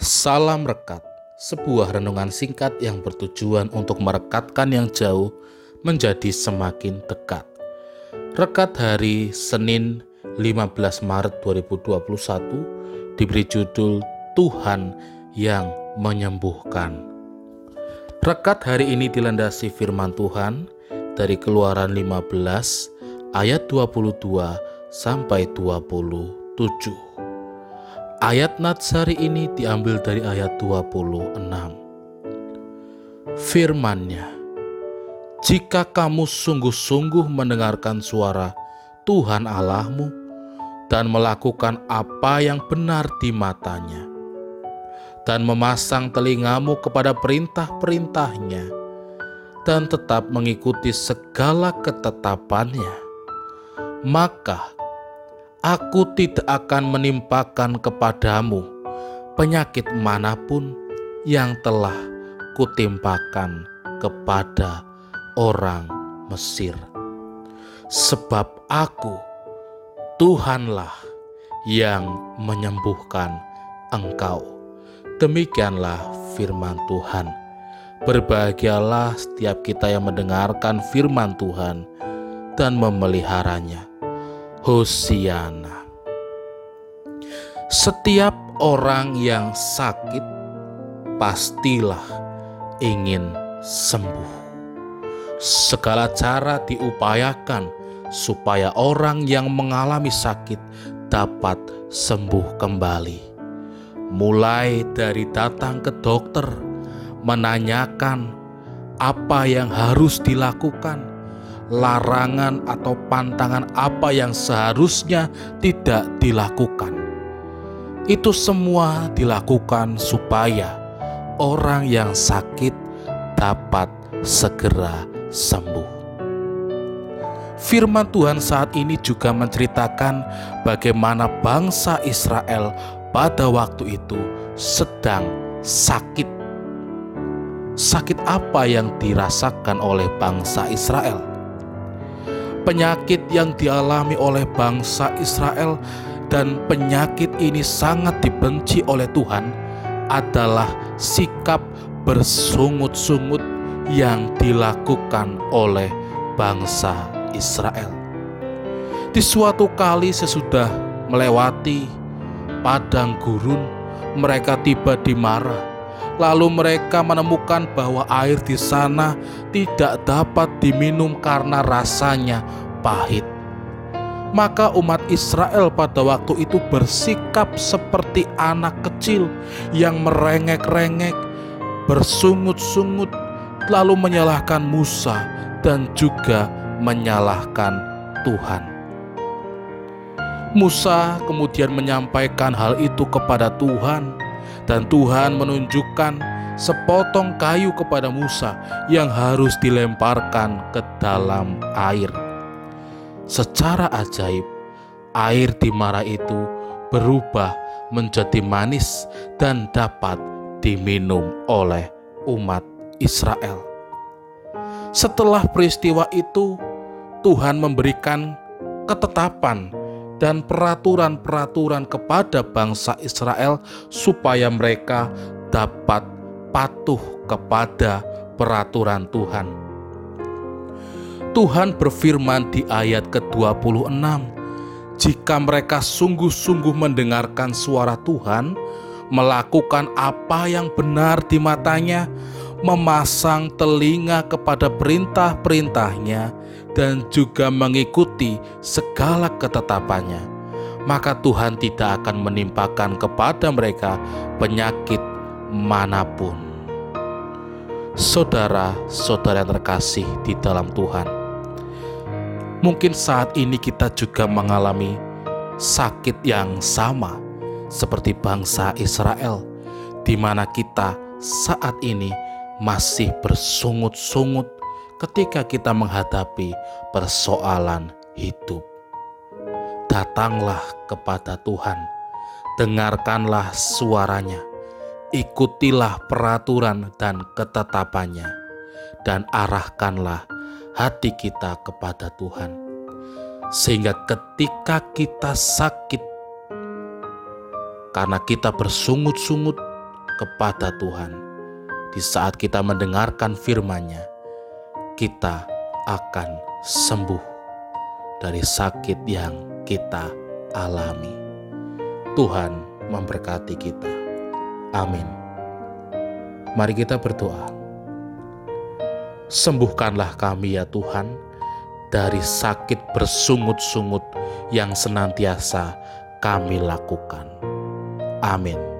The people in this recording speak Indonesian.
Salam Rekat, sebuah renungan singkat yang bertujuan untuk merekatkan yang jauh menjadi semakin dekat. Rekat hari Senin 15 Maret 2021 diberi judul Tuhan yang menyembuhkan. Rekat hari ini dilandasi firman Tuhan dari Keluaran 15 ayat 22 sampai 27. Ayat Natsari ini diambil dari ayat 26. Firmannya, Jika kamu sungguh-sungguh mendengarkan suara Tuhan Allahmu dan melakukan apa yang benar di matanya, dan memasang telingamu kepada perintah-perintahnya, dan tetap mengikuti segala ketetapannya, maka Aku tidak akan menimpakan kepadamu penyakit mana pun yang telah kutimpakan kepada orang Mesir. Sebab aku, Tuhanlah yang menyembuhkan engkau. Demikianlah firman Tuhan. Berbahagialah setiap kita yang mendengarkan firman Tuhan dan memeliharanya Hosiana. Setiap orang yang sakit pastilah ingin sembuh. Segala cara diupayakan supaya orang yang mengalami sakit dapat sembuh kembali. Mulai dari datang ke dokter, menanyakan apa yang harus dilakukan, larangan atau pantangan apa yang seharusnya tidak dilakukan. Itu semua dilakukan supaya orang yang sakit dapat segera sembuh. Firman Tuhan saat ini juga menceritakan bagaimana bangsa Israel pada waktu itu sedang sakit. Sakit apa yang dirasakan oleh bangsa Israel? Penyakit yang dialami oleh bangsa Israel dan penyakit ini sangat dibenci oleh Tuhan adalah sikap bersungut-sungut yang dilakukan oleh bangsa Israel. Di suatu kali sesudah melewati padang gurun, mereka tiba di Marah Lalu mereka menemukan bahwa air di sana tidak dapat diminum karena rasanya pahit. Maka umat Israel pada waktu itu bersikap seperti anak kecil yang merengek-rengek, bersungut-sungut, lalu menyalahkan Musa dan juga menyalahkan Tuhan. Musa kemudian menyampaikan hal itu kepada Tuhan dan Tuhan menunjukkan sepotong kayu kepada Musa yang harus dilemparkan ke dalam air. Secara ajaib, air di Mara itu berubah menjadi manis dan dapat diminum oleh umat Israel. Setelah peristiwa itu, Tuhan memberikan ketetapan dan peraturan-peraturan kepada bangsa Israel supaya mereka dapat patuh kepada peraturan Tuhan. Tuhan berfirman di ayat ke-26, "Jika mereka sungguh-sungguh mendengarkan suara Tuhan, melakukan apa yang benar di matanya, memasang telinga kepada perintah-perintahnya, dan juga mengikuti segala ketetapannya, maka Tuhan tidak akan menimpakan kepada mereka penyakit mana pun. Saudara-saudara yang terkasih di dalam Tuhan, mungkin saat ini kita juga mengalami sakit yang sama seperti bangsa Israel, di mana kita saat ini masih bersungut-sungut ketika kita menghadapi persoalan hidup. Datanglah kepada Tuhan, dengarkanlah suaranya, ikutilah peraturan dan ketetapannya, dan arahkanlah hati kita kepada Tuhan. Sehingga ketika kita sakit, karena kita bersungut-sungut, kepada Tuhan. Di saat kita mendengarkan firman-Nya, kita akan sembuh dari sakit yang kita alami. Tuhan memberkati kita. Amin. Mari kita berdoa. Sembuhkanlah kami ya Tuhan dari sakit bersungut-sungut yang senantiasa kami lakukan. Amin.